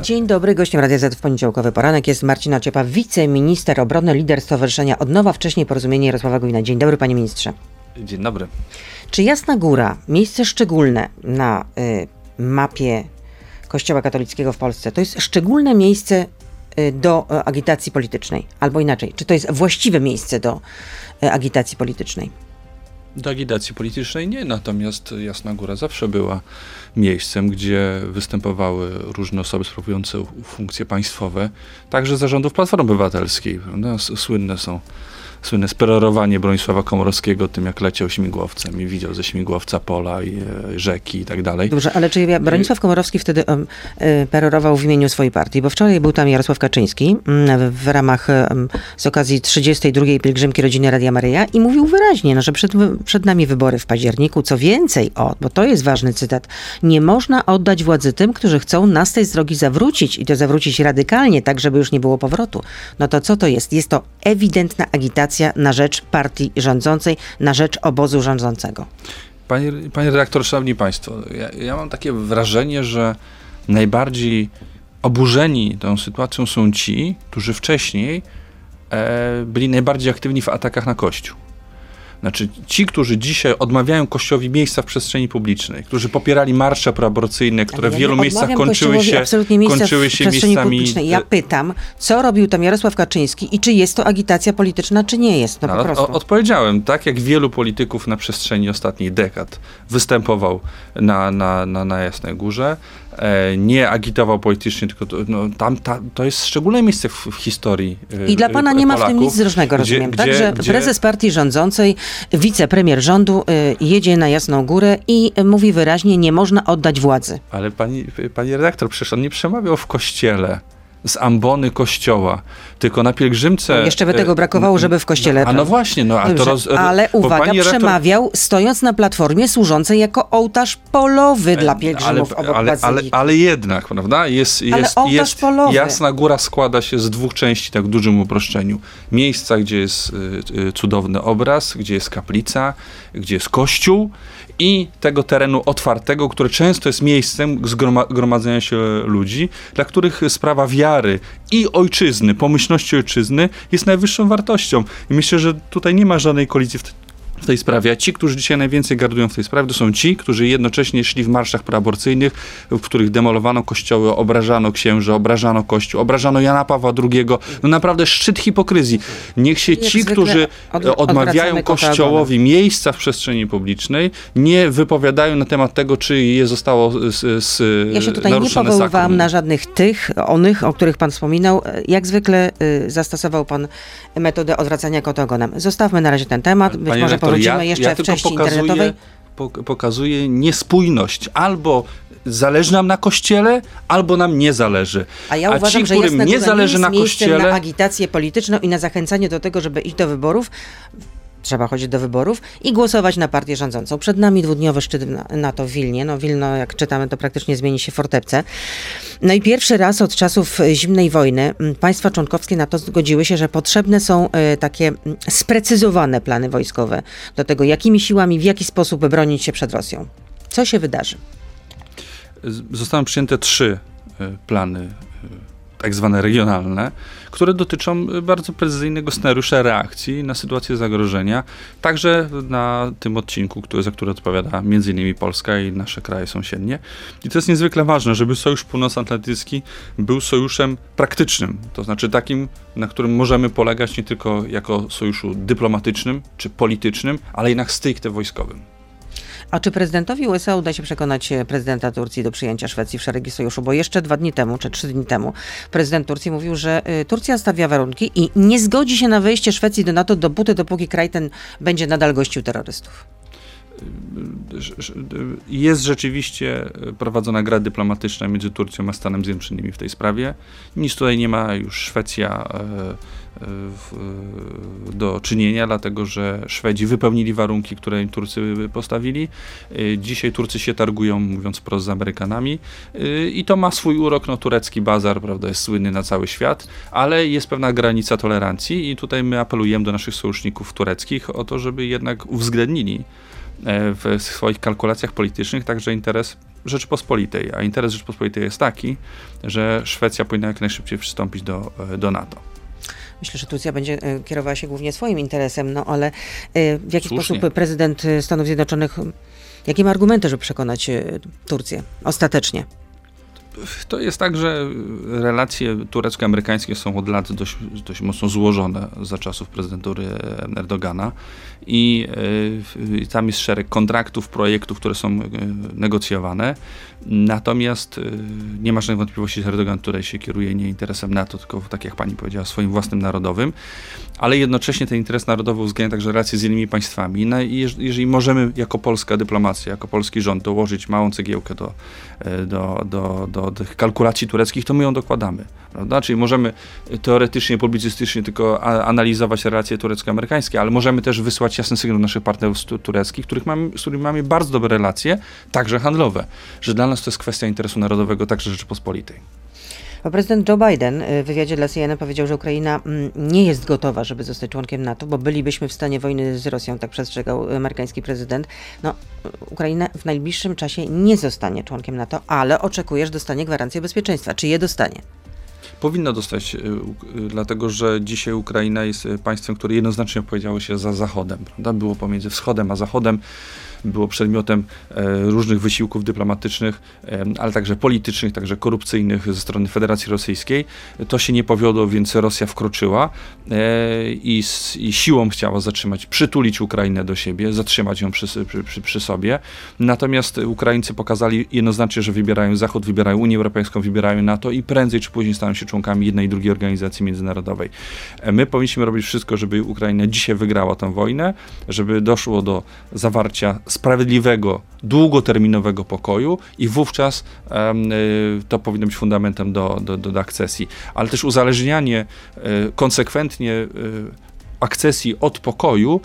Dzień dobry, gościem Radia Z w poniedziałkowy poranek jest Marcina Ciepa, wiceminister obrony, lider Stowarzyszenia Odnowa, wcześniej Porozumienie Jarosława Gowina. Dzień dobry, panie ministrze. Dzień dobry. Czy Jasna Góra, miejsce szczególne na y, mapie Kościoła katolickiego w Polsce, to jest szczególne miejsce y, do y, agitacji politycznej? Albo inaczej, czy to jest właściwe miejsce do y, agitacji politycznej? Do agitacji politycznej nie, natomiast Jasna Góra zawsze była miejscem, gdzie występowały różne osoby sprawujące funkcje państwowe, także zarządów Platformy Obywatelskiej. No, słynne są słynne sperorowanie Bronisława Komorowskiego tym, jak leciał śmigłowcem i widział ze śmigłowca pola i e, rzeki i tak dalej. Dobrze, ale czy Bronisław Komorowski wtedy um, perorował w imieniu swojej partii? Bo wczoraj był tam Jarosław Kaczyński um, w ramach um, z okazji 32. pielgrzymki rodziny Radia Maryja i mówił wyraźnie, no, że przed, przed nami wybory w październiku. Co więcej, o, bo to jest ważny cytat, nie można oddać władzy tym, którzy chcą nas tej drogi zawrócić i to zawrócić radykalnie, tak żeby już nie było powrotu. No to co to jest? Jest to ewidentna agitacja na rzecz partii rządzącej, na rzecz obozu rządzącego. Panie, panie redaktor, szanowni państwo, ja, ja mam takie wrażenie, że najbardziej oburzeni tą sytuacją są ci, którzy wcześniej e, byli najbardziej aktywni w atakach na Kościół. Znaczy ci, którzy dzisiaj odmawiają Kościołowi miejsca w przestrzeni publicznej, którzy popierali marsze proaborcyjne, które ja w wielu miejscach kończyły się, kończyły się miejscami... Publicznej. Ja pytam, co robił tam Jarosław Kaczyński i czy jest to agitacja polityczna, czy nie jest? No, no po prostu. Odpowiedziałem, tak jak wielu polityków na przestrzeni ostatnich dekad występował na, na, na, na Jasnej Górze, nie agitował politycznie, tylko to, no, tam ta, to jest szczególne miejsce w, w historii. I dla pana nie ma w tym nic zrocznego, rozumiem. Gdzie, Także gdzie... prezes partii rządzącej, wicepremier rządu y, jedzie na Jasną Górę i mówi wyraźnie, nie można oddać władzy. Ale pani, pani redaktor, przecież on nie przemawiał w kościele z ambony kościoła, tylko na pielgrzymce... No jeszcze by tego brakowało, żeby w kościele... A no właśnie, no a to roz... Ale uwaga, przemawiał stojąc na platformie służącej jako ołtarz polowy dla pielgrzymów ale, ale, ale, ale jednak, prawda? Jest, jest, jest polowy. Jasna Góra składa się z dwóch części, tak w dużym uproszczeniu. Miejsca, gdzie jest y, y, cudowny obraz, gdzie jest kaplica, gdzie jest kościół i tego terenu otwartego, które często jest miejscem zgromadzenia się ludzi, dla których sprawa wiary i ojczyzny, pomyślności ojczyzny jest najwyższą wartością. I myślę, że tutaj nie ma żadnej kolizji w w tej sprawie. A ci, którzy dzisiaj najwięcej gardują w tej sprawie, to są ci, którzy jednocześnie szli w marszach proaborcyjnych, w których demolowano kościoły, obrażano księży, obrażano kościół, obrażano Jana Pawła II. No naprawdę szczyt hipokryzji. Niech się ci, którzy od, odmawiają kościołowi miejsca w przestrzeni publicznej, nie wypowiadają na temat tego, czy je zostało z, z Ja się tutaj nie powoływałam na żadnych tych, onych, o których pan wspominał. Jak zwykle y, zastosował pan metodę odwracania kota ogonem. Zostawmy na razie ten temat. Być Panie może ja, jeszcze ja w części pokazuję, internetowej. Pokazuje niespójność. Albo zależy nam na kościele, albo nam nie zależy. A ja uważam, ci, że którym nie zależy na kościele. na agitację polityczną i na zachęcanie do tego, żeby iść do wyborów, trzeba chodzić do wyborów i głosować na partię rządzącą. Przed nami dwudniowy szczyt NATO w Wilnie. No Wilno, jak czytamy, to praktycznie zmieni się fortepce. No i pierwszy raz od czasów zimnej wojny państwa członkowskie NATO zgodziły się, że potrzebne są e, takie sprecyzowane plany wojskowe do tego, jakimi siłami, w jaki sposób bronić się przed Rosją. Co się wydarzy? Zostały przyjęte trzy plany tak zwane regionalne, które dotyczą bardzo precyzyjnego scenariusza reakcji na sytuację zagrożenia, także na tym odcinku, który, za który odpowiada m.in. Polska i nasze kraje sąsiednie. I to jest niezwykle ważne, żeby Sojusz Północnoatlantycki był sojuszem praktycznym, to znaczy takim, na którym możemy polegać nie tylko jako sojuszu dyplomatycznym czy politycznym, ale jednak stricte wojskowym. A czy prezydentowi USA uda się przekonać e, prezydenta Turcji do przyjęcia Szwecji w szeregi sojuszu? Bo jeszcze dwa dni temu, czy trzy dni temu, prezydent Turcji mówił, że e, Turcja stawia warunki i nie zgodzi się na wejście Szwecji do NATO dopóty, dopóki kraj ten będzie nadal gościł terrorystów jest rzeczywiście prowadzona gra dyplomatyczna między Turcją a Stanem Zjednoczonymi w tej sprawie. Nic tutaj nie ma już Szwecja e, do czynienia, dlatego że Szwedzi wypełnili warunki, które im Turcy postawili. E, dzisiaj Turcy się targują, mówiąc wprost, z Amerykanami e, i to ma swój urok. No, turecki bazar prawda, jest słynny na cały świat, ale jest pewna granica tolerancji i tutaj my apelujemy do naszych sojuszników tureckich o to, żeby jednak uwzględnili w swoich kalkulacjach politycznych także interes Rzeczypospolitej, a interes Rzeczypospolitej jest taki, że Szwecja powinna jak najszybciej przystąpić do, do NATO. Myślę, że Turcja będzie e, kierowała się głównie swoim interesem, no ale e, w jaki Słusznie. sposób prezydent Stanów Zjednoczonych, jakie ma argumenty, żeby przekonać e, Turcję ostatecznie? To jest tak, że relacje turecko-amerykańskie są od lat dość, dość mocno złożone za czasów prezydentury Erdogana i y, tam jest szereg kontraktów, projektów, które są negocjowane. Natomiast y, nie ma żadnej wątpliwości, że Erdogan tutaj się kieruje nie interesem NATO, tylko tak jak pani powiedziała, swoim własnym narodowym, ale jednocześnie ten interes narodowy uwzględnia także relacje z innymi państwami. No i jeżeli możemy jako polska dyplomacja, jako polski rząd dołożyć małą cegiełkę do, do, do, do tych kalkulacji tureckich, to my ją dokładamy. Prawda? Czyli możemy teoretycznie, publicystycznie tylko analizować relacje turecko-amerykańskie, ale możemy też wysłać jasny sygnał naszych partnerów tureckich, których mamy, z którymi mamy bardzo dobre relacje, także handlowe, że dla nas to jest kwestia interesu narodowego, także Rzeczypospolitej. Bo prezydent Joe Biden w wywiadzie dla CNN powiedział, że Ukraina mm, nie jest gotowa, żeby zostać członkiem NATO, bo bylibyśmy w stanie wojny z Rosją, tak przestrzegał amerykański prezydent. No, Ukraina w najbliższym czasie nie zostanie członkiem NATO, ale oczekuje, że dostanie gwarancję bezpieczeństwa. Czy je dostanie? Powinna dostać, y, dlatego że dzisiaj Ukraina jest y, państwem, które jednoznacznie opowiedziało się za Zachodem. Prawda? Było pomiędzy Wschodem a Zachodem było przedmiotem e, różnych wysiłków dyplomatycznych, e, ale także politycznych, także korupcyjnych ze strony Federacji Rosyjskiej. To się nie powiodło, więc Rosja wkroczyła e, i, i siłą chciała zatrzymać, przytulić Ukrainę do siebie, zatrzymać ją przy, przy, przy sobie. Natomiast Ukraińcy pokazali jednoznacznie, że wybierają Zachód, wybierają Unię Europejską, wybierają NATO i prędzej czy później staną się członkami jednej i drugiej organizacji międzynarodowej. My powinniśmy robić wszystko, żeby Ukraina dzisiaj wygrała tę wojnę, żeby doszło do zawarcia sprawiedliwego, długoterminowego pokoju i wówczas um, to powinno być fundamentem do, do, do akcesji. Ale też uzależnianie e, konsekwentnie e, akcesji od pokoju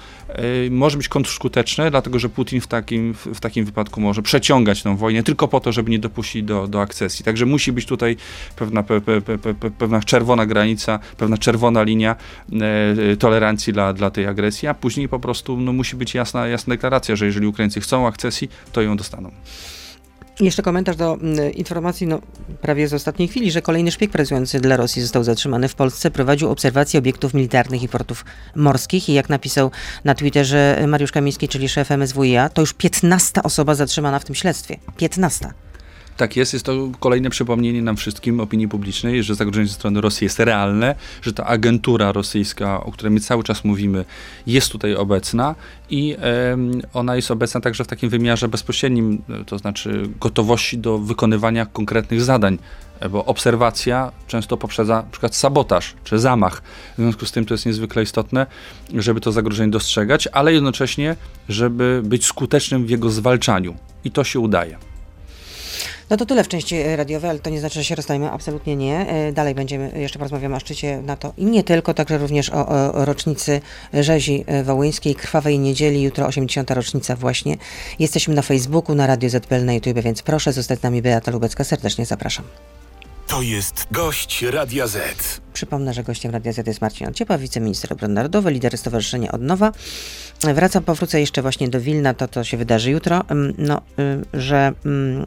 y, może być kontrskuteczne, dlatego że Putin w takim, w, takim wypadku może przeciągać tę wojnę tylko po to, żeby nie dopuścić do, do akcesji. Także musi być tutaj pewna, pe, pe, pe, pewna czerwona granica, pewna czerwona linia y, tolerancji dla, dla tej agresji, a później po prostu no, musi być jasna, jasna deklaracja, że jeżeli Ukraińcy chcą akcesji, to ją dostaną. Jeszcze komentarz do mm, informacji, no, prawie z ostatniej chwili, że kolejny szpieg pracujący dla Rosji został zatrzymany w Polsce. Prowadził obserwację obiektów militarnych i portów morskich i jak napisał na Twitterze Mariusz Kamiński, czyli szef MSWiA, to już 15 osoba zatrzymana w tym śledztwie. 15. Tak jest, jest to kolejne przypomnienie nam wszystkim, opinii publicznej, że zagrożenie ze strony Rosji jest realne, że ta agentura rosyjska, o której my cały czas mówimy, jest tutaj obecna i e, ona jest obecna także w takim wymiarze bezpośrednim, to znaczy gotowości do wykonywania konkretnych zadań bo obserwacja często poprzedza przykład sabotaż czy zamach. W związku z tym to jest niezwykle istotne, żeby to zagrożenie dostrzegać, ale jednocześnie, żeby być skutecznym w jego zwalczaniu. I to się udaje. No to tyle w części radiowej, ale to nie znaczy, że się rozstajemy, absolutnie nie. E, dalej będziemy, jeszcze porozmawiamy o szczycie NATO i nie tylko, także również o, o rocznicy rzezi e, wołyńskiej, krwawej niedzieli, jutro 80. rocznica właśnie. Jesteśmy na Facebooku, na Radio ZPL, na YouTube, więc proszę zostać z nami. Beata Lubecka, serdecznie zapraszam. To jest gość Radia Z. Przypomnę, że gościem Radia Z jest Marcin Ociepa, wiceminister obrony narodowej, lider Stowarzyszenia Odnowa. Wracam, powrócę jeszcze właśnie do Wilna, to to się wydarzy jutro, no, y, że mm,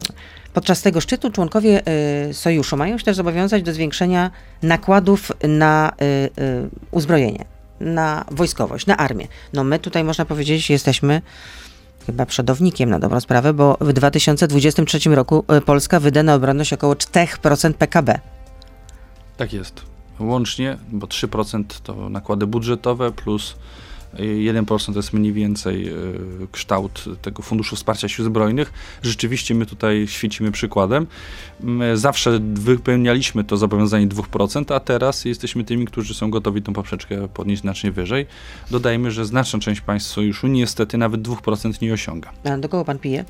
Podczas tego szczytu członkowie y, sojuszu mają się też zobowiązać do zwiększenia nakładów na y, y, uzbrojenie, na wojskowość, na armię. No my tutaj można powiedzieć, jesteśmy chyba przodownikiem na dobrą sprawę, bo w 2023 roku Polska wyda na obronność około 4% PKB. Tak jest. Łącznie, bo 3% to nakłady budżetowe plus 1% to jest mniej więcej e, kształt tego Funduszu Wsparcia Sił Zbrojnych. Rzeczywiście my tutaj świecimy przykładem. My zawsze wypełnialiśmy to zobowiązanie 2%, a teraz jesteśmy tymi, którzy są gotowi tę poprzeczkę podnieść znacznie wyżej. Dodajmy, że znaczna część państw sojuszu niestety nawet 2% nie osiąga. A do kogo pan pije?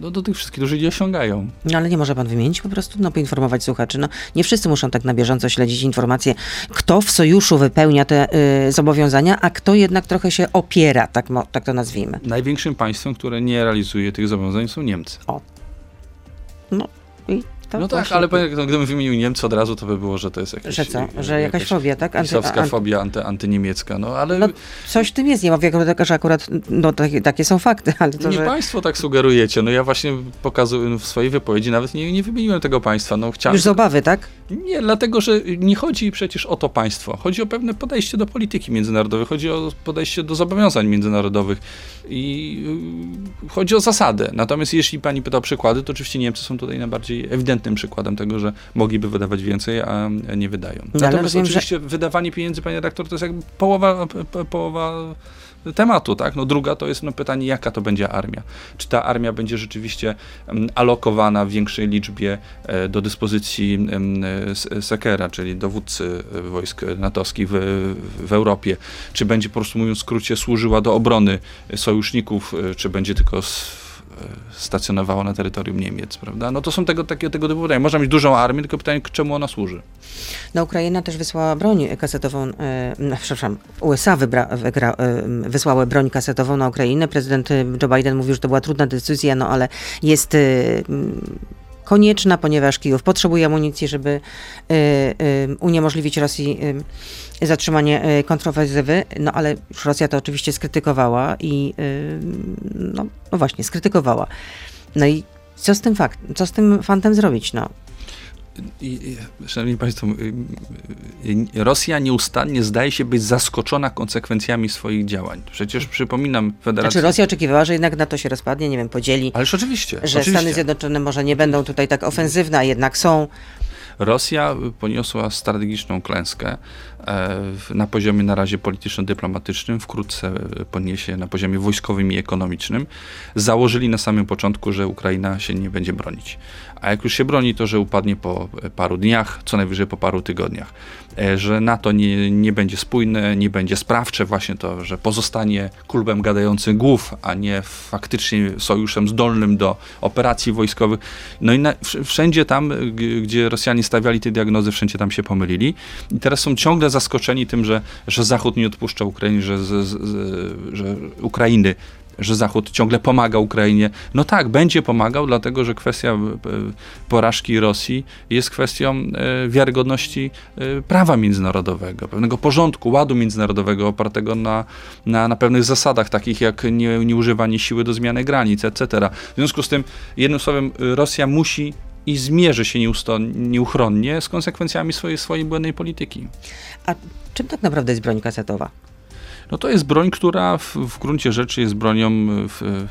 Do, do tych wszystkich, którzy je osiągają. No ale nie może pan wymienić po prostu, no poinformować słuchaczy. No nie wszyscy muszą tak na bieżąco śledzić informacje, kto w sojuszu wypełnia te y, zobowiązania, a kto jednak trochę się opiera, tak, tak to nazwijmy. Największym państwem, które nie realizuje tych zobowiązań są Niemcy. O. No i To no tak, ale no, gdybym wymienił Niemcy od razu, to by było, że to jest jakaś... Że co? Że jakaś, jakaś fobia, tak? Anty, anty, fobia anty, antyniemiecka, no ale... No, coś w tym jest, nie mówię, że akurat no, takie, takie są fakty, ale to, Nie że... państwo tak sugerujecie, no ja właśnie pokazuję w swojej wypowiedzi, nawet nie, nie wymieniłem tego państwa, no chciałem... Już z obawy, tak? Nie, dlatego, że nie chodzi przecież o to państwo, chodzi o pewne podejście do polityki międzynarodowej, chodzi o podejście do zobowiązań międzynarodowych i y, chodzi o zasadę. Natomiast jeśli pani pyta o przykłady, to oczywiście Niemcy są tutaj najbardziej ewidentnym przykładem tego, że mogliby wydawać więcej, a nie wydają. No, Natomiast rozumiem, oczywiście że... wydawanie pieniędzy, panie redaktor, to jest jakby połowa, połowa tematu, tak? No druga to jest no, pytanie, jaka to będzie armia. Czy ta armia będzie rzeczywiście um, alokowana w większej liczbie e, do dyspozycji um, Sekera, czyli dowódcy wojsk natowskich w, w Europie, czy będzie po prostu mówiąc w skrócie służyła do obrony sojuszników, e, czy będzie tylko stacjonowała na terytorium Niemiec, prawda? No to są tego, takie, tego typu pytania. Można mieć dużą armię, tylko pytanie, czemu ona służy? No Ukraina też wysłała broń kasetową, e, no, przepraszam, USA wybra, wygra, e, wysłały broń kasetową na Ukrainę. Prezydent e, Joe Biden mówił, że to była trudna decyzja, no ale jest... E, konieczna, ponieważ Kijów potrzebuje amunicji, żeby y, y, uniemożliwić Rosji y, zatrzymanie kontrowersywy, no ale Rosja to oczywiście skrytykowała i no, no właśnie, skrytykowała. No i co z tym fakt, co z tym fantem zrobić? No, i, szanowni Państwo, Rosja nieustannie zdaje się być zaskoczona konsekwencjami swoich działań. Przecież przypominam Federacji... Znaczy Rosja oczekiwała, że jednak na to się rozpadnie, nie wiem, podzieli. Ależ oczywiście. Że oczywiście. Stany Zjednoczone może nie będą tutaj tak ofensywne, a jednak są. Rosja poniosła strategiczną klęskę na poziomie na razie polityczno-dyplomatycznym, wkrótce poniesie na poziomie wojskowym i ekonomicznym. Założyli na samym początku, że Ukraina się nie będzie bronić a jak już się broni, to że upadnie po paru dniach, co najwyżej po paru tygodniach. E, że NATO nie, nie będzie spójne, nie będzie sprawcze, właśnie to, że pozostanie klubem gadających głów, a nie faktycznie sojuszem zdolnym do operacji wojskowych. No i na, wszędzie tam, gdzie Rosjanie stawiali te diagnozy, wszędzie tam się pomylili. I teraz są ciągle zaskoczeni tym, że, że Zachód nie odpuszcza Ukrainie, że, z, z, że Ukrainy że Zachód ciągle pomaga Ukrainie. No tak, będzie pomagał, dlatego że kwestia e, porażki Rosji jest kwestią e, wiarygodności e, prawa międzynarodowego, pewnego porządku, ładu międzynarodowego opartego na, na, na pewnych zasadach, takich jak nie, nieużywanie siły do zmiany granic, etc. W związku z tym, jednym słowem, Rosja musi i zmierzy się nieuchronnie z konsekwencjami swojej, swojej błędnej polityki. A czym tak naprawdę jest broń kasetowa? no to jest broń, która w, w gruncie rzeczy jest bronią, w,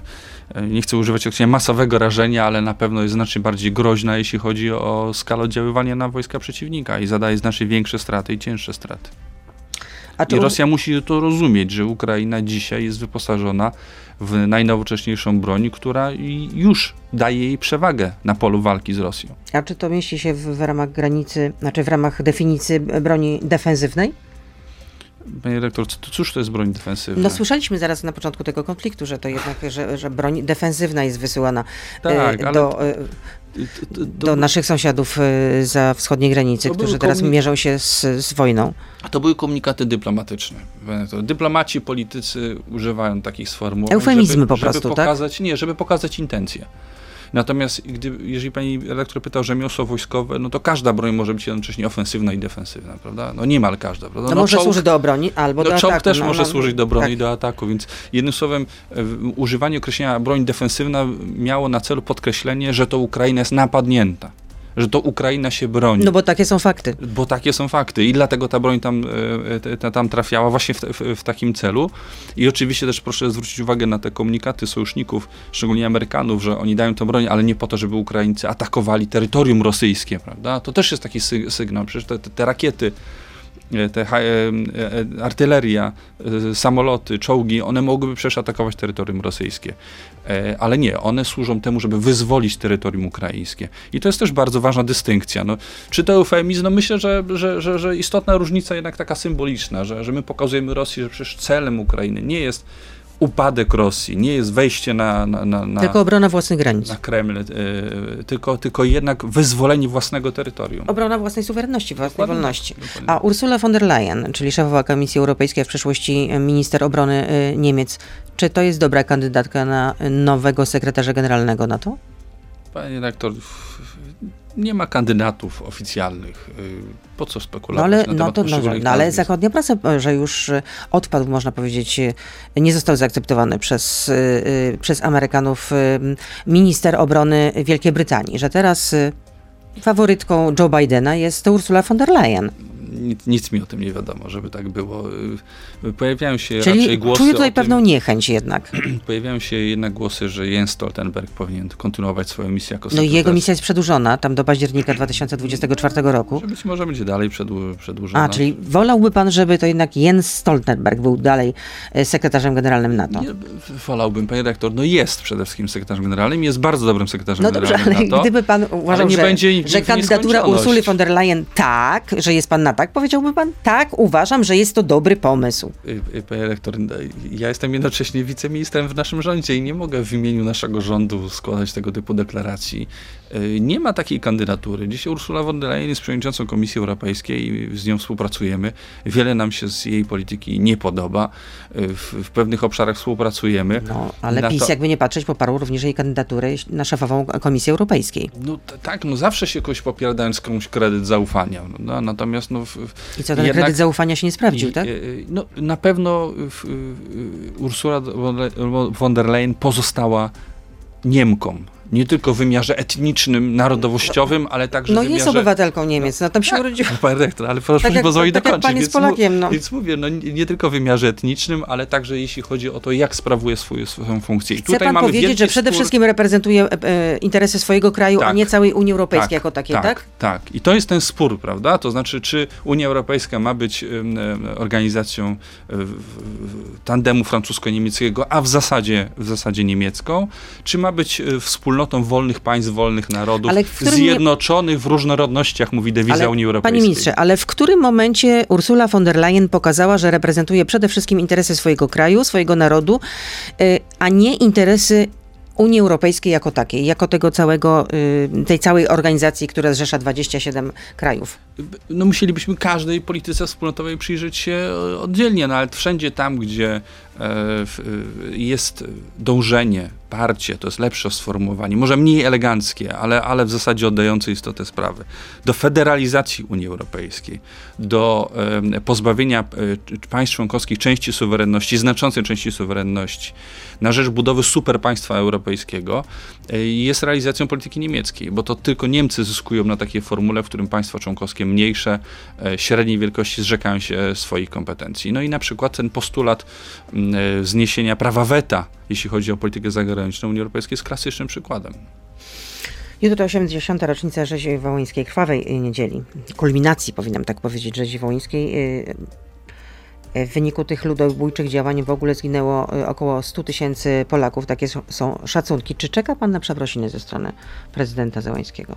nie chcę używać określenia masowego rażenia, ale na pewno jest znacznie bardziej groźna, jeśli chodzi o skalę oddziaływania na wojska przeciwnika i zadaje znacznie większe straty i cięższe straty. I Rosja musi to rozumieć, że Ukraina dzisiaj jest wyposażona w najnowocześniejszą broń, która już daje jej przewagę na polu walki z Rosją. A czy to mieści się w, w ramach granicy, znaczy w ramach definicji broni defensywnej? Panie rektor, cóż to jest broń defensywna? No słyszeliśmy zaraz na początku tego konfliktu, że to jednak, że, że broń defensywna jest wysyłana tak, e, do, do naszych sąsiadów e, za wschodniej granicy, którzy teraz mierzą się z, z wojną. To były komunikaty dyplomatyczne. Dyplomaci, politycy używają takich sformułowań, Eufemizmy żeby, po prostu, żeby tak? pokazać, tak? Nie, żeby pokazać intencje. Natomiast gdy, jeżeli pani redaktor pytał o rzemiosło wojskowe, no to każda broń może być jednocześnie ofensywna i defensywna, prawda? No niemal każda, prawda? No, no może czołg, służyć do obrony albo no, do ataku. też no, może no, służyć do broni tak. i do ataku, więc jednym słowem używanie określenia broń defensywna miało na celu podkreślenie, że to Ukraina jest napadnięta że to Ukraina się broni. No bo takie są fakty. Bo takie są fakty i dlatego ta broń tam, e, tam trafiała właśnie w, w, w, takim celu. I oczywiście też proszę zwrócić uwagę na te komunikaty sojuszników, szczególnie Amerykanów, że oni dają tę broń, ale nie po to, żeby Ukraińcy atakowali terytorium rosyjskie, prawda? To też jest taki sygnał. Przecież te, te rakiety E, te e, e, artyleria, samoloty, czołgi, one mogłyby przecież atakować terytorium rosyjskie. Ale nie, one służą temu, żeby wyzwolić terytorium ukraińskie. I to jest też bardzo ważna dystynkcja. No, czy to eufemizm? No myślę, że, że, że, że istotna różnica jednak taka symboliczna, że, że my pokazujemy Rosji, że przecież celem Ukrainy nie jest upadek Rosji, nie jest wejście na... na, na, na tylko obrona własnych granic. Na Kreml, y, tylko, tylko jednak wyzwolenie własnego terytorium. Obrona własnej suwerenności, własnej Dokładnie. wolności. Dokładnie. A Ursula von der Leyen, czyli szefowa Komisji Europejskiej, w przeszłości minister obrony y, Niemiec, czy to jest dobra kandydatka na nowego sekretarza generalnego NATO? Panie redaktor, nie ma kandydatów oficjalnych. Y, po co spekulować no ale, no to, no, no, ale zachodnia prasa, że już y, odpadł, można powiedzieć, y, nie został zaakceptowany przez, przez Amerykanów minister obrony Wielkiej Brytanii, że teraz faworytką Joe Bidena jest Ursula von der Leyen nic, nic, mi o tym nie wiadomo, żeby tak było. Y, pojawiają się Czyli raczej głosy. Czuję tutaj pewną niechęć jednak. Pojawiają się jednak głosy, że Jens Stoltenberg powinien kontynuować swoją misję jako sekretarz. No i jego misja jest przedłużona tam do października 2024 roku. Że być może będzie dalej przedłużona. A, czyli wolałby pan, żeby to jednak Jens Stoltenberg był dalej e, sekretarzem generalnym NATO? Nie, wolałbym, panie redaktor, no jest przede wszystkim sekretarzem generalnym, jest bardzo dobrym sekretarzem no generalnym dobrze, ale NATO. gdyby pan uważał, że, że kandydatura Ursuli von der Leyen tak, że jest pan na tak, powiedziałby pan? Tak, uważam, że jest to dobry pomysł. Y, y, panie rektor, no, ja jestem jednocześnie wiceministrem w naszym rządzie i nie mogę w imieniu naszego rządu składać tego typu deklaracji. Y, nie ma takiej kandydatury. Dzisiaj Ursula von der Leyen jest przewodniczącą Komisji Europejskiej i z nią współpracujemy. Wiele nam się z jej polityki nie podoba. W, w pewnych obszarach współpracujemy. No, ale PiS, to... jakby nie patrzeć, poparł również jej kandydaturę na szefową Komisji Europejskiej. No tak, no zawsze się jakoś popiera, dając komuś kredyt zaufania. No, natomiast no, w, i co, ten jednak, kredyt zaufania się nie sprawdził, i, tak? E, no, na pewno Ursula von der Leyen pozostała Niemką nie tylko w wymiarze etnicznym, narodowościowym, ale także No w wymiarze... jest obywatelką Niemiec, no, no tam się tak, urodziła. Pan rektor, ale proszę tak mi pozwolić tak dokończyć. pan jest Polakiem, no. Więc mówię, no nie, nie, tylko w wymiarze etnicznym, ale także jeśli chodzi o to, jak sprawuje swój, swoją funkcję. I Chce tutaj pan mamy powiedzieć, że przede wszystkim reprezentuje e, e, interesy swojego kraju, tak, a nie całej Unii Europejskiej tak, jako takiej, tak? Tak, tak. I to jest ten spór, prawda? To znaczy, czy Unia Europejska ma być organizacją e, tandemu francusko-niemieckiego, a w zasadzie, w zasadzie niemiecką, czy ma być e, wspólnotą wolnych państw wolnych narodów, zjednoczonych w różnorodnościach, mówi dewiza ale, Unii Europejskiej. Panie ministrze, ale w którym momencie Ursula von der Leyen pokazała, że reprezentuje przede wszystkim interesy swojego kraju, swojego narodu, y, a nie interesy Unii Europejskiej jako takiej, jako tego całego, y, tej całej organizacji, która zrzesza 27 krajów? No musielibyśmy każdej polityce wspólnotowej przyjrzeć się oddzielnie, no ale wszędzie tam, gdzie jest dążenie, parcie, to jest lepsze sformułowanie, może mniej eleganckie, ale, ale w zasadzie oddające istotę sprawy, do federalizacji Unii Europejskiej, do pozbawienia e, państw członkowskich części suwerenności, znaczącej części suwerenności, na rzecz budowy superpaństwa europejskiego, e, jest realizacją polityki niemieckiej, bo to tylko Niemcy zyskują na takiej formule, w którym państwa członkowskie mniejsze, średniej wielkości zrzekają się swoich kompetencji. No i na przykład ten postulat E, zniesienia prawa weta, jeśli chodzi o politykę zagraniczną Unii Europejskiej, jest klasycznym przykładem. Jutro 80. rocznica rzezi wołyńskiej, krwawej niedzieli, kulminacji, powinnam tak powiedzieć, rzezi wołyńskiej. E, e, w wyniku tych ludobójczych działań w ogóle zginęło około 100 tysięcy Polaków. Takie są szacunki. Czy czeka pan na przeprosiny ze strony prezydenta Zełańskiego?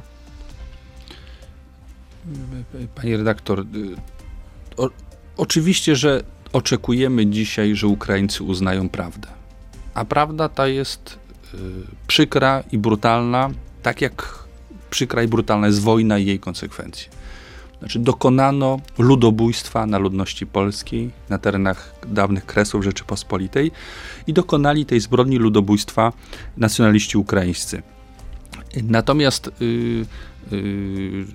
Panie redaktor, o, oczywiście, że oczekujemy dzisiaj, że Ukraińcy uznają prawdę. A prawda ta jest y, przykra i brutalna, tak jak przykra i brutalna jest wojna i jej konsekwencje. Znaczy, dokonano ludobójstwa na ludności polskiej, na terenach dawnych Kresów Rzeczypospolitej i dokonali tej zbrodni ludobójstwa nacjonaliści ukraińscy. Natomiast yy, yy,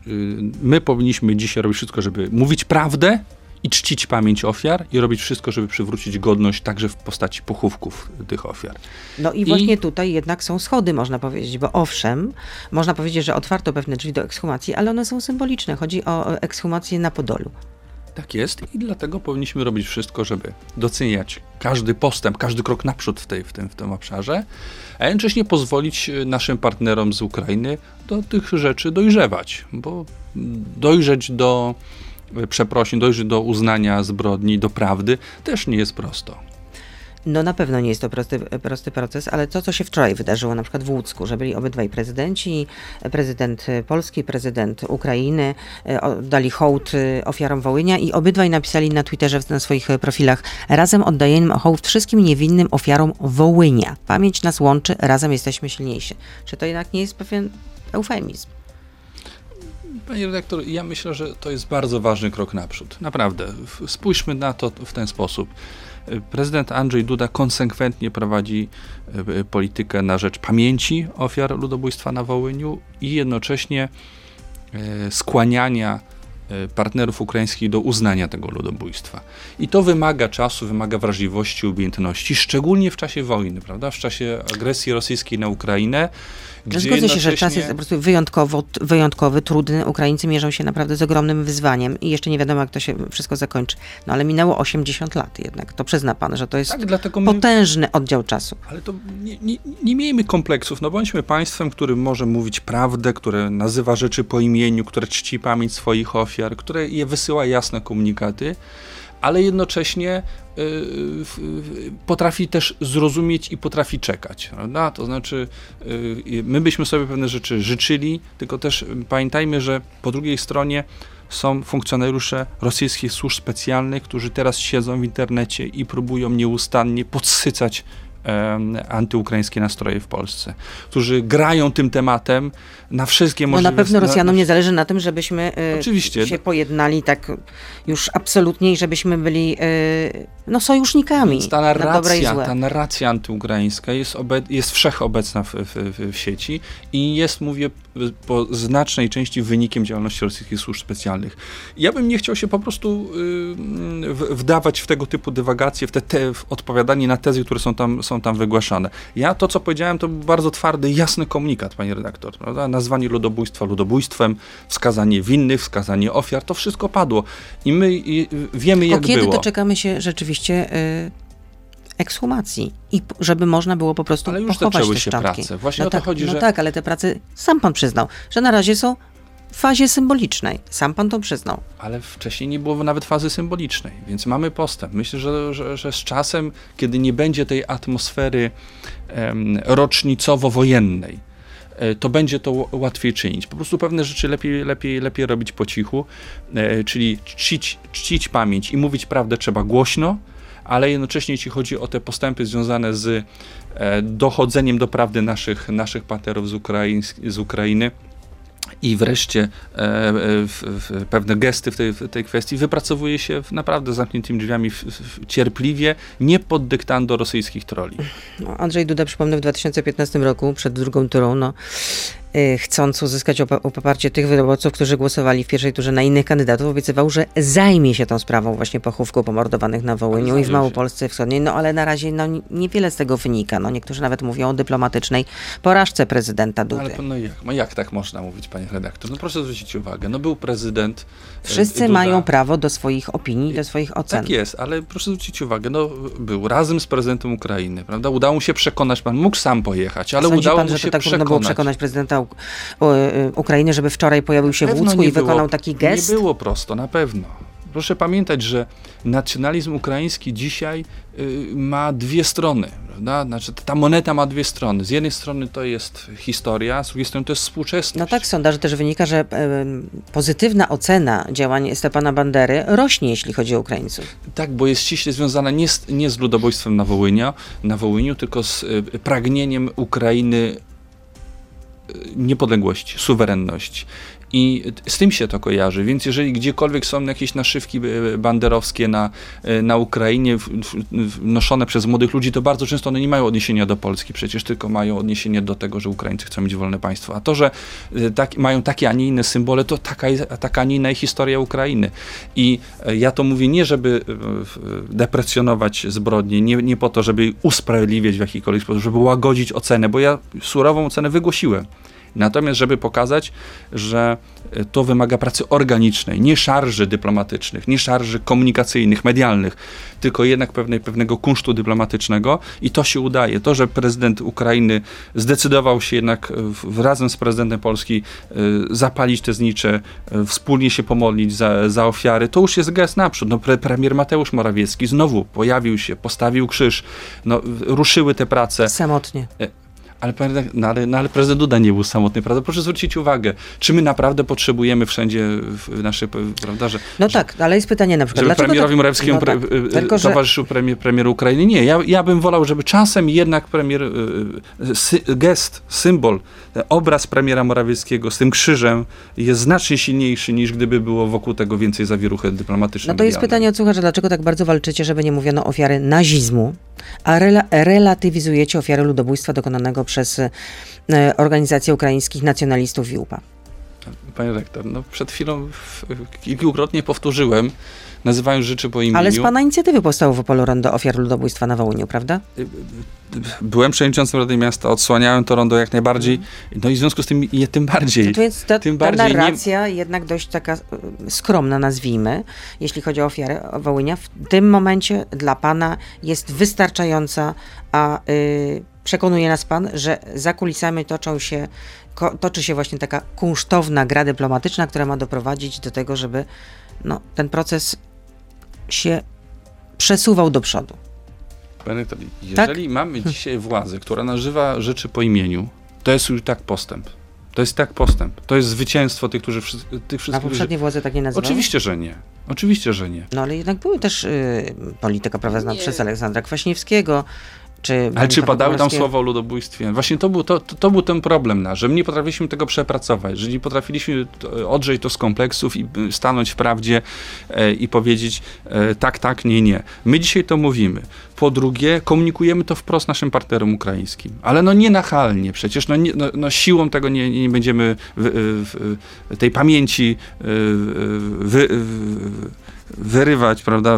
yy, my powinniśmy dzisiaj robić wszystko, żeby mówić prawdę, i czcić pamięć ofiar i robić wszystko, żeby przywrócić godność także w postaci pochówków tych ofiar. No i, I właśnie tutaj jednak są schody, można powiedzieć, bo owszem, można powiedzieć, że otwarto pewne drzwi do ekshumacji, ale one są symboliczne. Chodzi o ekshumację na Podolu. Tak jest i dlatego powinniśmy robić wszystko, żeby doceniać każdy postęp, każdy krok naprzód w, tej, w, tym, w tym obszarze, a jednocześnie pozwolić naszym partnerom z Ukrainy do tych rzeczy dojrzewać, bo dojrzeć do przeprosin, dojść do uznania zbrodni, do prawdy, też nie jest prosto. No na pewno nie jest to prosty, prosty proces, ale to, co się wczoraj wydarzyło, na przykład w Łódzku, że byli obydwaj prezydenci, prezydent Polski, prezydent Ukrainy, e, dali hołd e, ofiarom Wołynia i obydwaj napisali na Twitterze, na swoich profilach, razem oddajemy hołd wszystkim niewinnym ofiarom Wołynia. Pamięć nas łączy, razem jesteśmy silniejsi. Czy to jednak nie jest pewien eufemizm? Panie redaktor, ja myślę, że to jest bardzo ważny krok naprzód. Naprawdę. Spójrzmy na to w ten sposób. prezydent Andrzej Duda konsekwentnie prowadzi politykę na rzecz pamięci ofiar ludobójstwa na Wołyniu i jednocześnie skłaniania E, partnerów ukraińskich do uznania tego ludobójstwa. I to wymaga czasu, wymaga wrażliwości, umiejętności, szczególnie w czasie wojny, prawda? W czasie agresji rosyjskiej na Ukrainę. Gdzie Zgodzę się, że czas jest po prostu wyjątkowo, wyjątkowy, trudny. Ukraińcy mierzą się naprawdę z ogromnym wyzwaniem i jeszcze nie wiadomo, jak to się wszystko zakończy. No ale minęło 80 lat jednak. To przyzna pan, że to jest tak, potężny my... oddział czasu. Ale to nie, nie, nie miejmy kompleksów. No bądźmy państwem, który może mówić prawdę, które nazywa rzeczy po imieniu, które czci pamięć swoich ofiar, które je wysyła jasne komunikaty ale jednocześnie y, potrafi też zrozumieć i potrafi czekać. Prawda? To znaczy, y, my byśmy sobie pewne rzeczy życzyli, tylko też pamiętajmy, że po drugiej stronie są funkcjonariusze rosyjskich służb specjalnych, którzy teraz siedzą w internecie i próbują nieustannie podsycać antyukraińskie nastroje w Polsce, którzy grają tym tematem na wszystkie możliwe... No na pewno Rosjanom nie zależy na tym, żebyśmy e, Oczywiście. się pojednali tak już absolutnie i żebyśmy byli e, no, sojusznikami Więc ta narracja, na ta narracja antyukraińska jest, jest wszechobecna w, w, w sieci i jest, mówię, po znacznej części wynikiem działalności rosyjskich służb specjalnych. Ja bym nie chciał się po prostu y, wdawać w tego typu dywagacje, w, te, te, w odpowiadanie na tezy, które są tam, są tam wygłaszane. Ja to, co powiedziałem, to był bardzo twardy, jasny komunikat, panie redaktor. Prawda? Nazwanie ludobójstwa ludobójstwem, wskazanie winnych, wskazanie ofiar, to wszystko padło. I my i, wiemy, Tylko jak kiedy było. kiedy doczekamy się rzeczywiście... Y ekshumacji i żeby można było po prostu ale już pochować te się szczątki. prace. Właśnie no o to tak, chodzi, no że... tak, ale te prace, sam pan przyznał, że na razie są w fazie symbolicznej. Sam pan to przyznał. Ale wcześniej nie było nawet fazy symbolicznej, więc mamy postęp. Myślę, że, że, że z czasem, kiedy nie będzie tej atmosfery um, rocznicowo-wojennej, to będzie to łatwiej czynić. Po prostu pewne rzeczy lepiej, lepiej, lepiej robić po cichu, e, czyli czcić, czcić pamięć i mówić prawdę trzeba głośno, ale jednocześnie jeśli chodzi o te postępy związane z e, dochodzeniem do prawdy naszych, naszych paterów z, Ukraiń, z Ukrainy, i wreszcie e, e, pewne gesty w tej, w tej, kwestii wypracowuje się w naprawdę zamkniętymi drzwiami w, w, cierpliwie, nie pod dyktando rosyjskich troli. No, Andrzej Duda, przypomnę, w 2015 roku, przed drugą turą, no, chcąc uzyskać poparcie tych wyborców, którzy głosowali w pierwszej turze na innych kandydatów, obiecywał, że zajmie się tą sprawą właśnie pochówku pomordowanych na Wołyniu i w Małopolsce Wschodniej. No ale na razie no, niewiele z tego wynika. No, niektórzy nawet mówią o dyplomatycznej porażce prezydenta Dudy. No, ale no jak, no jak tak można mówić, panie redaktor? No proszę zwrócić uwagę, no był prezydent e, Wszyscy Duda. mają prawo do swoich opinii, do swoich ocen. Tak jest, ale proszę zwrócić uwagę, no był razem z prezydentem Ukrainy, prawda? Udało mu się przekonać, pan mógł sam pojechać, ale Sądzi udało pan, mu się tak przekonać. było przekonać prezydenta Y, Ukrainy, żeby wczoraj pojawił się w Łódzku i wykonał było, taki gest? Nie było prosto, na pewno. Proszę pamiętać, że nacjonalizm ukraiński dzisiaj y, ma dwie strony. Prawda? Znaczy, ta moneta ma dwie strony. Z jednej strony to jest historia, z drugiej strony to jest współczesność. No tak, z sondaży też wynika, że y, pozytywna ocena działań Stepana Bandery rośnie, jeśli chodzi o Ukraińców. Tak, bo jest ściśle związana nie z, nie z ludobójstwem na Wołyniu, na Wołyniu tylko z y, pragnieniem Ukrainy niepodległości, suwerenności. I z tym się to kojarzy, więc jeżeli gdziekolwiek są jakieś naszywki e, banderowskie na, e, na Ukrainie noszone przez młodych ludzi, to bardzo często one nie mają odniesienia do Polski przecież, tylko mają odniesienie do tego, że Ukraińcy chcą mieć wolne państwo. A to, że e, tak, mają takie, a nie inne symbole, to taka, taka, a nie inna historia Ukrainy. I ja to mówię nie, żeby deprecjonować zbrodnie, nie, nie po to, żeby usprawiedliwiać w jakikolwiek sposób, żeby łagodzić ocenę, bo ja surową ocenę wygłosiłem. Natomiast, żeby pokazać, że e, to wymaga pracy organicznej, nie szarży dyplomatycznych, nie szarży komunikacyjnych, medialnych, tylko jednak pewnej, pewnego kunsztu dyplomatycznego i to się udaje. To, że prezydent Ukrainy zdecydował się jednak w, razem z prezydentem Polski y, zapalić te znicze, wspólnie się pomodlić za, za ofiary, to już jest gest naprzód. No, pre, premier Mateusz Morawiecki znowu pojawił się, postawił krzyż, no, ruszyły te prace. Samotnie Ale, no, ale, no, ale prezydent Duda nie był samotny, prawda? Proszę zwrócić uwagę, czy my naprawdę potrzebujemy wszędzie w naszej, prawda, że... No że, tak, ale jest pytanie na przykład, żeby premierowi tak? Morawieckiemu no tak, pre, tylko, towarzyszył że... premier, premier Ukrainy. Nie, ja, ja bym wolał, żeby czasem jednak premier, sy, gest, symbol, obraz premiera Morawieckiego z tym krzyżem jest znacznie silniejszy niż gdyby było wokół tego więcej zawieruchy dyplomatycznej. No to jest pytanie od słuchacza, dlaczego tak bardzo walczycie, żeby nie mówiono ofiary nazizmu, a rela relatywizujecie ofiary ludobójstwa dokonanego przez e, organizację ukraińskich nacjonalistów Wiupa. Panie rektor, no przed chwilą kilkukrotnie powtórzyłem, nazywając rzeczy po imieniu. Ale z pana inicjatywy powstało w Opolu Rondo ofiar ludobójstwa na Wołyniu, prawda? Y, y, byłem przewodniczącym Rady Miasta, odsłaniałem to rondo jak najbardziej, no i w związku z tym je tym bardziej. No to ta, tym ta narracja nie... jednak dość taka y, skromna, nazwijmy, jeśli chodzi o ofiarę Wołynia. W tym momencie dla pana jest wystarczająca, a yy, przekonuje nas pan, że za kulisami toczą się, toczy się właśnie taka kunsztowna gra dyplomatyczna, która ma doprowadzić do tego, żeby no, ten proces się przesuwał do przodu. Panie jeżeli tak? mamy dzisiaj władzę, która nazywa rzeczy po imieniu, to jest już tak postęp. To jest tak postęp. To jest zwycięstwo tych, którzy tych wszystkich. A poprzednie władze tak nie nazywały? Oczywiście, że nie. Oczywiście, że nie. No ale jednak były też y, polityka prowadzona nie. przez Aleksandra Kwaśniewskiego, czy Ale czy padały tam słowa o ludobójstwie? Właśnie to był, to, to, to, był ten problem nasz, że my nie potrafiliśmy tego przepracować, że nie potrafiliśmy odrzeć to z kompleksów i y, stanąć w prawdzie e, i powiedzieć e, tak, tak, nie, nie. My dzisiaj to mówimy. Po drugie, komunikujemy to wprost naszym partnerom ukraińskim. Ale no nie nachalnie, przecież no, nie, no, no siłą tego nie, nie będziemy w, w, w tej pamięci y, wy, wyrywać, prawda,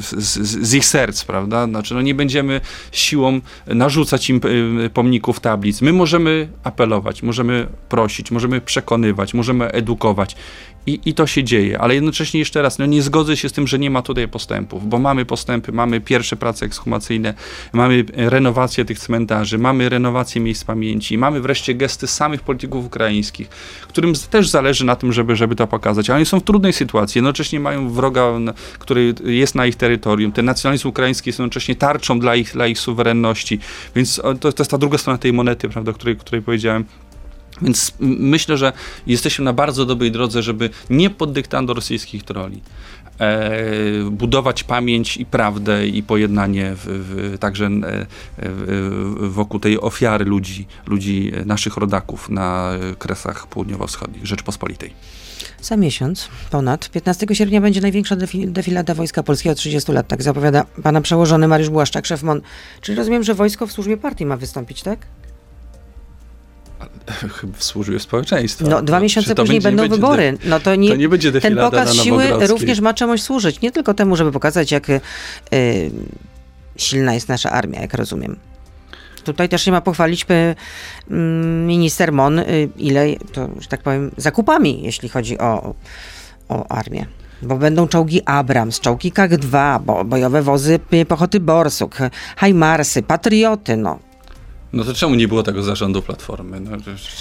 z, z, ich serc, prawda? Znaczy, no nie będziemy siłą narzucać im y, pomników tablic. My możemy apelować, możemy prosić, możemy przekonywać, możemy edukować. I, I to się dzieje, ale jednocześnie jeszcze raz, no nie zgodzę się z tym, że nie ma tutaj postępów, bo mamy postępy, mamy pierwsze prace ekshumacyjne, mamy renowację tych cmentarzy, mamy renowację miejsc pamięci, mamy wreszcie gesty samych polityków ukraińskich, którym też zależy na tym, żeby, żeby to pokazać, ale oni są w trudnej sytuacji, jednocześnie mają wroga, który jest na ich terytorium, ten nacjonalizm ukraiński jest jednocześnie tarczą dla ich, dla ich suwerenności, więc to, to jest ta druga strona tej monety, prawda, o której, której powiedziałem. Więc myślę, że jesteśmy na bardzo dobrej drodze, żeby nie pod dyktando rosyjskich troli e, budować pamięć i prawdę i pojednanie w, w, także e, wokół tej ofiary ludzi, ludzi naszych rodaków na kresach południowo-wschodnich Rzeczpospolitej. Za miesiąc, ponad, 15 sierpnia będzie największa defilada Wojska Polskiego od 30 lat, tak zapowiada pana przełożony Mariusz Błaszczak, szef MON. Czyli rozumiem, że wojsko w służbie partii ma wystąpić, tak? w służbie społeczeństwa. No, dwa miesiące później będą wybory. No to nie, to nie będzie ten pokaz siły również ma czemuś służyć. Nie tylko temu, żeby pokazać, jak y, silna jest nasza armia, jak rozumiem. Tutaj też się ma pochwalić y, minister Mon, y, ile, to, że tak powiem, zakupami, jeśli chodzi o, o armię. Bo będą czołgi Abrams, czołgi KAK-2, bo, bojowe wozy pochoty Borsuk, Hajmarsy, Patrioty, no no to czemu nie było tego zarządu Platformy? No,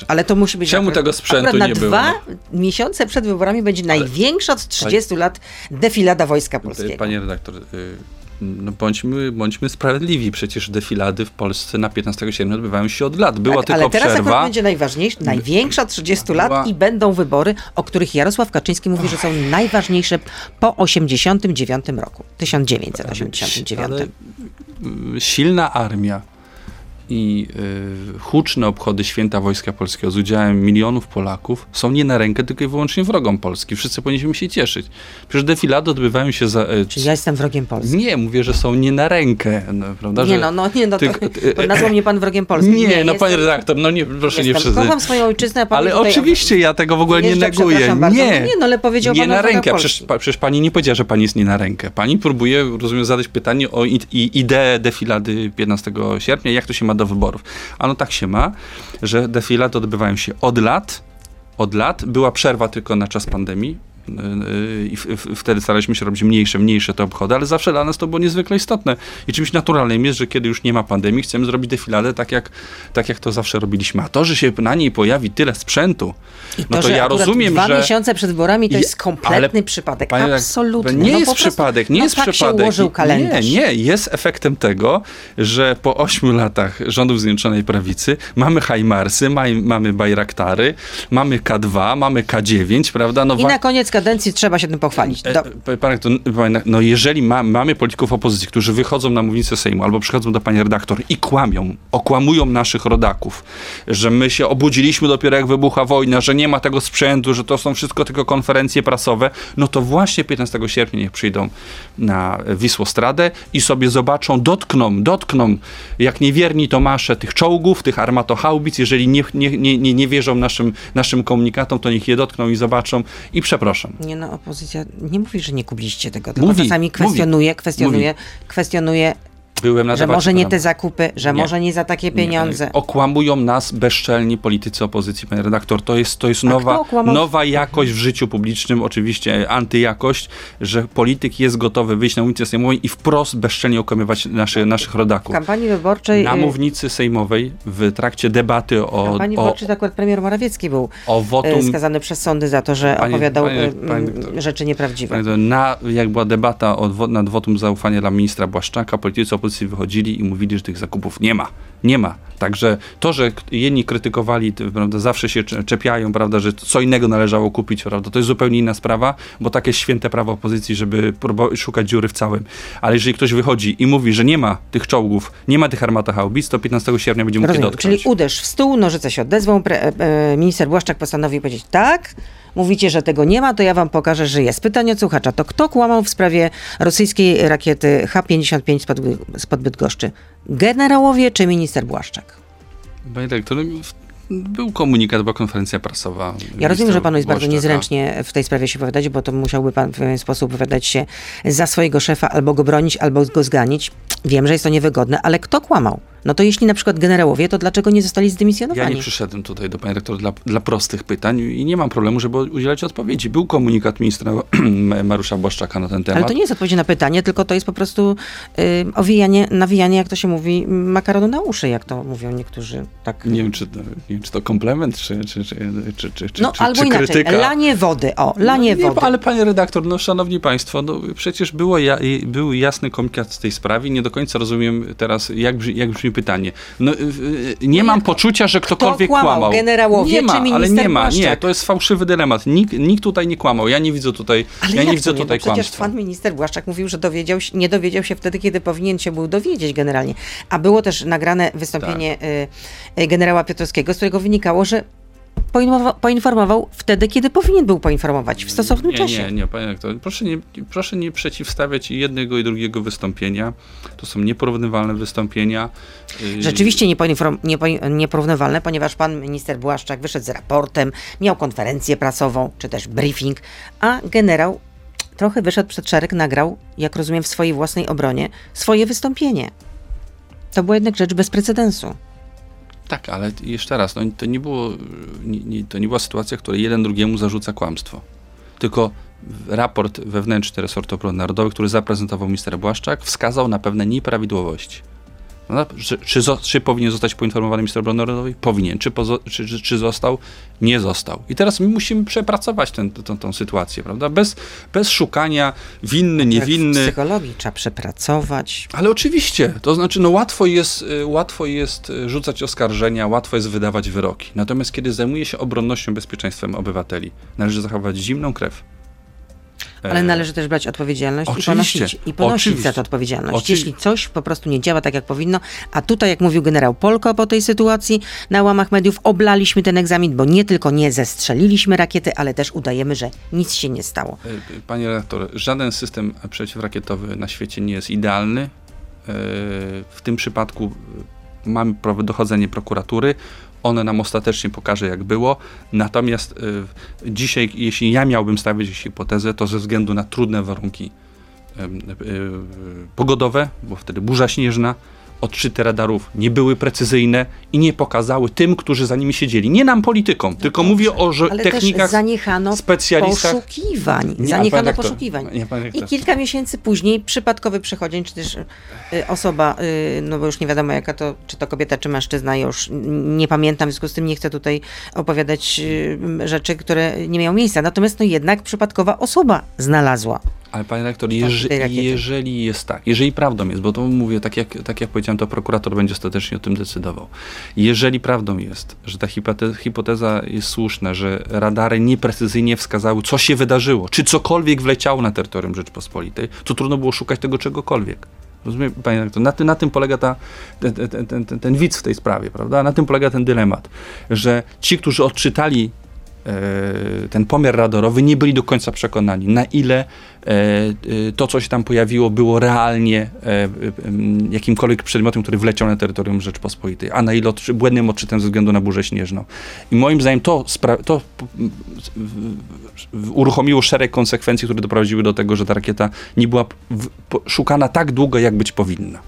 Ale to musi być... Czemu tego sprzętu nie było? Na dwa miesiące przed wyborami będzie Ale... największa od 30 lat defilada Wojska Polskiego. Panie redaktor, y, no bądźmy, bądźmy sprawiedliwi. Przecież defilady w Polsce na 15 sierpnia odbywają się od lat. Była tak, tylko ale teraz przerwa. będzie najważniejsza, największa od 30 lat i będą wybory, o których Jarosław Kaczyński mówi, że są najważniejsze po 89 roku. 1989. Ale silna armia i y, huczne obchody święta Wojska Polskiego z udziałem milionów Polaków są nie na rękę tylko i wyłącznie wrogom Polski. Wszyscy powinniśmy się cieszyć. Przecież defilady odbywają się za... Y, Czy ja jestem wrogiem Polski? Nie, mówię, że są nie na rękę, no, prawda? Nie, no, no, nie, no, to, to nazwał mnie pan wrogiem Polski. Nie, nie no, panie redaktor, no nie, proszę jestem, nie wszyscy. Kocham swoją ojczyznę, pan Ale oczywiście, ja tego w ogóle nie neguję. Nie, nie, no, ale powiedział nie pan na rękę. Przecież, przecież, pani nie powiedziała, że pani jest nie na rękę. Pani próbuje, rozumiem, zadać pytanie o ideę defilady 15 sierpnia, jak to się ma do wyborów. Ano tak się ma, że defilady odbywają się od lat, od lat. Była przerwa tylko na czas pandemii, i wtedy staraliśmy się robić mniejsze, mniejsze te obchody, ale zawsze dla nas to było niezwykle istotne. I czymś naturalnym jest, że kiedy już nie ma pandemii, chcemy zrobić defiladę tak jak, tak jak to zawsze robiliśmy. A to, że się na niej pojawi tyle sprzętu, I no to, to ja rozumiem, dwa że... Dwa miesiące przed wyborami to jest kompletny ale, przypadek. Absolutnie. Nie no jest przypadek, nie no jest tak przypadek. Się ułożył kalendarz. Nie, nie, jest efektem tego, że po ośmiu latach rządów Zjednoczonej Prawicy mamy Hajmarsy, mamy Bajraktary, mamy K2, mamy K9, prawda? No, I na koniec kadencji trzeba się tym pochwalić. Do... E, panie, to, no jeżeli ma, mamy polityków opozycji, którzy wychodzą na mównicę Sejmu albo przychodzą do pani redaktor i kłamią, okłamują naszych rodaków, że my się obudziliśmy dopiero jak wybucha wojna, że nie ma tego sprzętu, że to są wszystko tylko konferencje prasowe, no to właśnie 15 sierpnia niech przyjdą na Wisłostradę i sobie zobaczą, dotkną, dotkną jak niewierni Tomasze tych czołgów, tych armatochaubic, jeżeli nie, nie, nie, nie wierzą naszym, naszym komunikatom, to niech je dotkną i zobaczą. I przepraszam. Nie no, opozycja nie mówi, że nie kubiliście tego, tylko mówi, czasami kwestionuje, mówi, kwestionuje, mówi. kwestionuje Byłem na że może nie te zakupy, że nie. może nie za takie pieniądze. Nie. Okłamują nas bezczelni politycy opozycji, panie redaktor. To jest, to jest nowa, nowa jakość w życiu publicznym, oczywiście antyjakość, że polityk jest gotowy wyjść na ulicę sejmową i wprost bezczelnie okłamywać naszy, naszych rodaków. W kampanii wyborczej... Na y- mównicy sejmowej w trakcie debaty o... W kampanii wyborczej to akurat premier Morawiecki był o wotum, y, skazany przez sądy za to, że panie, opowiadał panie, panie, rzeczy nieprawdziwe. na, jak była debata o, nad wotum zaufania dla ministra Błaszczaka, politycy opozycji wychodzili i mówili, że tych zakupów nie ma. Nie ma. Także to, że jedni krytykowali, prawda, zawsze się czepiają, prawda, że co innego należało kupić, prawda, to jest zupełnie inna sprawa, bo takie święte prawo opozycji, żeby szukać dziury w całym. Ale jeżeli ktoś wychodzi i mówi, że nie ma tych czołgów, nie ma tych armatachaubic, to 15 sierpnia będzie mógł je dotknąć. Czyli uderz w stół, nożyce się odezwą, pre, e, minister Błaszczak postanowił powiedzieć tak, Mówicie, że tego nie ma, to ja wam pokażę, że jest. Pytanie od słuchacza. To kto kłamał w sprawie rosyjskiej rakiety H-55 spod, spod Bydgoszczy? Generałowie czy minister Błaszczak? Panie dyrektorze, był komunikat, była konferencja prasowa. Ja rozumiem, że panu jest bardzo niezręcznie w tej sprawie się wypowiadać, bo to musiałby pan w pewien sposób wypowiadać się za swojego szefa, albo go bronić, albo go zganić. Wiem, że jest to niewygodne, ale kto kłamał? No to jeśli na przykład generałowie, to dlaczego nie zostali zdymisjonowani? Ja nie przyszedłem tutaj do pani rektor dla, dla prostych pytań i nie mam problemu, żeby udzielać odpowiedzi. Był komunikat ministra Mariusza Błaszczaka na ten temat. Ale to nie jest odpowiedź na pytanie, tylko to jest po prostu yy, owijanie, nawijanie, jak to się mówi, makaronu na uszy, jak to mówią niektórzy. Tak. Nie wiem, czy to, nie wiem, czy to komplement, czy, czy, czy, czy, czy, no, czy, albo czy inaczej, krytyka. lanie wody, o, lanie no, nie, wody. Ale panie redaktor, no szanowni państwo, no przecież było ja, był jasny komunikat w tej sprawie, nie do końca rozumiem teraz, jak, brzmi, jak brzmi pytanie. No, y, y, nie mam poczucia, że ktokolwiek Kto kłamał. Generałowie nie ma, czy ale nie ma. Nie, to jest fałszywy dylemat. Nikt, nikt tutaj nie kłamał. Ja nie widzę tutaj, ale ja nie widzę tutaj no, Przecież pan minister Błaszczak mówił, że dowiedział się, nie dowiedział się wtedy, kiedy powinien się był dowiedzieć generalnie. A było też nagrane wystąpienie tak. Y, generała Piotrowskiego, z którego wynikało, że poinformował wtedy, kiedy powinien był poinformować, w stosownym nie, czasie. Nie, nie, panie proszę nie, proszę nie przeciwstawiać jednego i drugiego wystąpienia. To są nieporównywalne wystąpienia. Y, Rzeczywiście nieporównywalne, ponieważ pan minister Błaszczak wyszedł z raportem, miał konferencję prasową, czy też briefing, a generał trochę wyszedł przed szereg, nagrał, jak rozumiem, w swojej własnej obronie, swoje wystąpienie. To była jednak rzecz bez precedensu. Tak, ale jeszcze raz, no, to, nie było, nie, nie, to nie była sytuacja, w której jeden drugiemu zarzuca kłamstwo. Tylko raport wewnętrzny resortu obrony narodowej, który zaprezentował minister Błaszczak, wskazał na pewne nieprawidłowości. No, czy, czy, czy, powinien zostać poinformowany minister obrony narodowej? Powinien. Czy, pozo, czy, czy, został? Nie został. I teraz my musimy przepracować tę sytuację, prawda? Bez, bez szukania winny, niewinny. W psychologii trzeba przepracować. Ale oczywiście. To znaczy, no łatwo jest, y, łatwo jest y, rzucać oskarżenia, łatwo jest wydawać wyroki. Natomiast kiedy zajmuje się obronnością, bezpieczeństwem obywateli, należy zachować zimną krew ale należy też brać odpowiedzialność i ponosić, i ponosić za to odpowiedzialność. Jeśli coś po prostu nie działa tak, jak powinno, a tutaj, jak mówił generał Polko po tej sytuacji, na łamach mediów oblaliśmy ten egzamin, bo nie tylko nie zestrzeliliśmy rakiety, ale też udajemy, że nic się nie stało. E, panie redaktor, żaden system przeciwrakietowy na świecie nie jest idealny. E, w tym przypadku mamy dochodzenie prokuratury one nam ostatecznie pokaże, jak było. Natomiast y, dzisiaj, jeśli ja miałbym stawiać hipotezę, to ze względu na trudne warunki y, y, pogodowe, bo wtedy burza śnieżna, odczyty radarów nie były precyzyjne i nie pokazały tym, którzy za nimi siedzieli. Nie nam politykom, no tylko dobrze, mówię o że ale technikach, też zaniechano specjalistach. poszukiwań. Nie, zaniechano poszukiwań. Nie, I kilka miesięcy później przypadkowy przechodzień, czy też y, osoba, y, no bo już nie wiadomo jaka to, czy to kobieta, czy mężczyzna, już nie pamiętam, w związku z tym nie chcę tutaj opowiadać y, rzeczy, które nie miały miejsca. Natomiast no jednak przypadkowa osoba znalazła ale panie rektor, jeży, jeżeli jest tak, jeżeli prawdą jest, bo to mówię, tak jak, tak jak powiedziałem, to prokurator będzie ostatecznie o tym decydował. Jeżeli prawdą jest, że ta hipoteza, jest słuszna, że radary nieprecyzyjnie wskazały, co się wydarzyło, czy cokolwiek wleciało na terytorium Rzeczpospolitej, to trudno było szukać tego czegokolwiek. Rozumiem, panie rektor, na, ty, na tym polega ta, ten, ten, ten, ten, widz w tej sprawie, prawda? Na tym polega ten dylemat, że ci, którzy odczytali ten pomiar radarowy, nie byli do końca przekonani, na ile e, e, to, co się tam pojawiło, było realnie jakimkolwiek przedmiotem, który wleciał na terytorium Rzeczpospolitej, a na ile błędnym odczytem ze względu na burzę śnieżną. I moim zdaniem to, to uruchomiło szereg konsekwencji, które doprowadziły do tego, że ta rakieta nie była szukana tak długo, jak być powinna.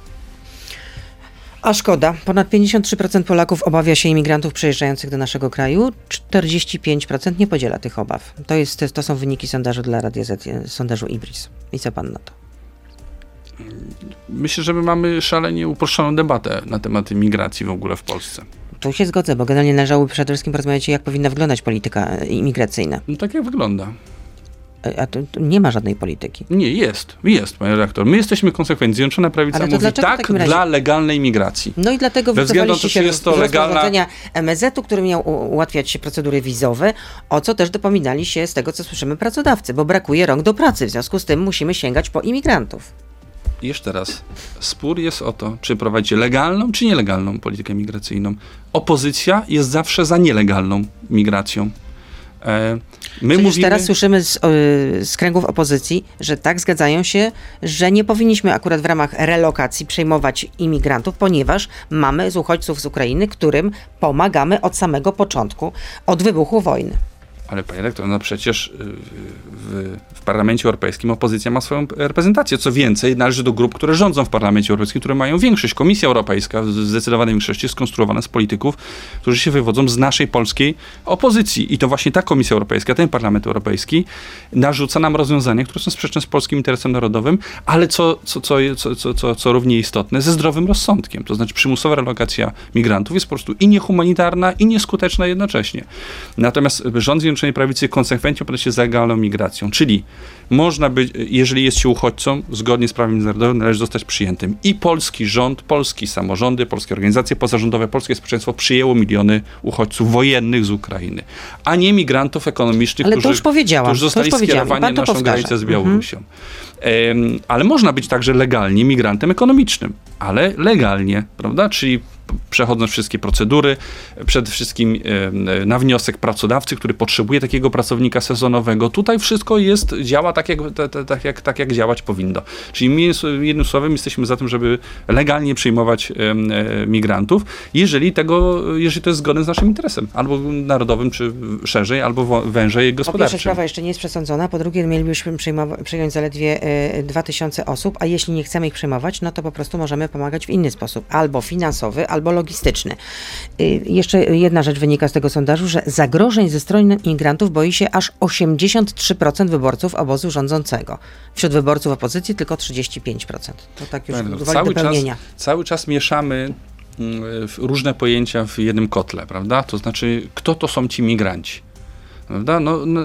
A szkoda. Ponad 53% Polaków obawia się imigrantów przyjeżdżających do naszego kraju. 45% nie podziela tych obaw. To, jest, to są wyniki sondażu dla Radia Z, sondażu IBRIS. I co pan na to? Myślę, że my mamy szalenie uproszczoną debatę na temat imigracji w ogóle w Polsce. Tu się zgodzę, bo generalnie należałoby przede wszystkim porozmawiać, jak powinna wyglądać polityka imigracyjna. No tak jak wygląda. A to, nie ma żadnej polityki. Nie, jest. Jest, panie redaktor. My jesteśmy konsekwentni. Zjednoczona Prawica mówi tak dla legalnej imigracji. No i dlatego wycofaliście się jest to legalna... MSZ-u, który miał ułatwiać się procedury wizowe, o co też dopominali się z tego, co słyszymy pracodawcy, bo brakuje rąk do pracy. W związku z tym musimy sięgać po imigrantów. Jeszcze raz, spór jest o to, czy prowadzicie legalną, czy nielegalną politykę migracyjną. Opozycja jest zawsze za nielegalną migracją. E, my mówimy... teraz słyszymy z, z, kręgów opozycji, że tak zgadzają się, że nie powinniśmy akurat w ramach relokacji przejmować imigrantów, ponieważ mamy z uchodźców z Ukrainy, którym pomagamy od samego początku, od wybuchu wojny. Ale panie rektor, no przecież y, w, w, Parlamencie Europejskim opozycja ma swoją reprezentację. Co więcej, należy do grup, które rządzą w Parlamencie Europejskim, które mają większość. Komisja Europejska w zdecydowanej większości jest skonstruowana z polityków, którzy się wywodzą z naszej polskiej opozycji. I to właśnie ta Komisja Europejska, ten Parlament Europejski narzuca nam rozwiązania, które są sprzeczne z polskim interesem narodowym, ale co, co, co, co, co, co równie istotne, ze zdrowym rozsądkiem. To znaczy przymusowa relokacja migrantów jest po prostu i niehumanitarna, i nieskuteczna jednocześnie. Natomiast rząd Zjednoczonej Prawicy konsekwentnie opowiada się za legalną migracją, czyli można być, jeżeli jest się uchodźcą, zgodnie z prawem międzynarodowym należy zostać przyjętym. I polski rząd, polskie samorządy, polskie organizacje pozarządowe, polskie społeczeństwo przyjęło miliony uchodźców wojennych z Ukrainy, a nie migrantów ekonomicznych, Ale którzy, którzy zostali skierowani na naszą granicę z Białorusią. Mhm. ale można być także legalnie migrantem ekonomicznym, ale legalnie, prawda? Czyli przechodząc wszystkie procedury, przede wszystkim na wniosek pracodawcy, który potrzebuje takiego pracownika sezonowego. Tutaj wszystko jest, działa tak jak, tak jak, tak jak działać powinno. Czyli my, jednym słowem, jesteśmy za tym, żeby legalnie przyjmować e, migrantów, jeżeli tego, jeżeli to jest zgodne z naszym interesem, albo narodowym, czy szerzej, albo wężej gospodarczym. Po pierwsze, sprawa jeszcze nie jest przesądzona, po drugie, mielibyśmy przyjąć zaledwie 2000 e, osób, a jeśli nie chcemy ich przyjmować, no to po prostu możemy pomagać w inny sposób, albo finansowy, albo logistyczny. Y, jeszcze jedna rzecz wynika z tego sondażu, że zagrożeń ze strony imigrantów boi się aż 83% wyborców obozu rządzącego. Wśród wyborców opozycji tylko 35%. To tak już no, cały czas, cały czas mieszamy mm, różne pojęcia w jednym kotle, prawda? To znaczy, kto to są ci migranci? Prawda? No, no,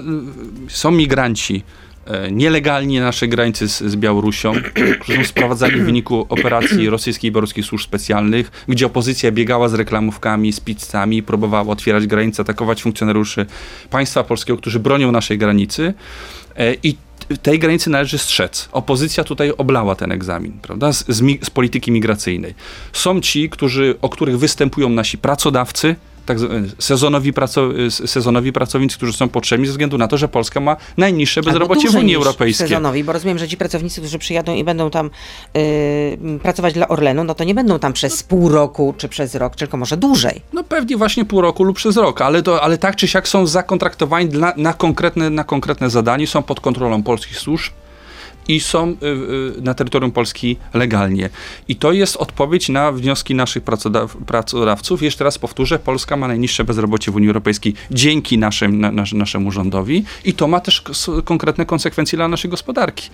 są migranci E, nielegalnie nasze granice z, z Białorusią, którzy są sprowadzani w wyniku operacji rosyjskiej i białoruskich służb specjalnych, gdzie opozycja biegała z reklamówkami, z pizzami, próbowała otwierać granice, atakować funkcjonariuszy państwa polskiego, którzy bronią naszej granicy. E, I tej granicy należy strzec. Opozycja tutaj oblała ten egzamin, prawda, z, z, z polityki migracyjnej. Są ci, którzy, o których występują nasi pracodawcy, tak sezonowi, praco, sezonowi pracownicy, którzy są potrzebni ze względu na to, że Polska ma najniższe bezrobocie w Unii Europejskiej. Sezonowi, bo rozumiem, że ci pracownicy, którzy przyjadą i będą tam yy, pracować dla Orlenu, no to nie będą tam przez pół roku czy przez rok, tylko może dłużej. No pewnie właśnie pół roku lub przez rok, ale, to, ale tak czy siak są zakontraktowani dla, na, konkretne, na konkretne zadanie, są pod kontrolą polskich służb i są na terytorium Polski legalnie. I to jest odpowiedź na wnioski naszych pracodawców. Jeszcze raz powtórzę, Polska ma najniższe bezrobocie w Unii Europejskiej dzięki naszym, na, naszemu rządowi i to ma też konkretne konsekwencje dla naszej gospodarki.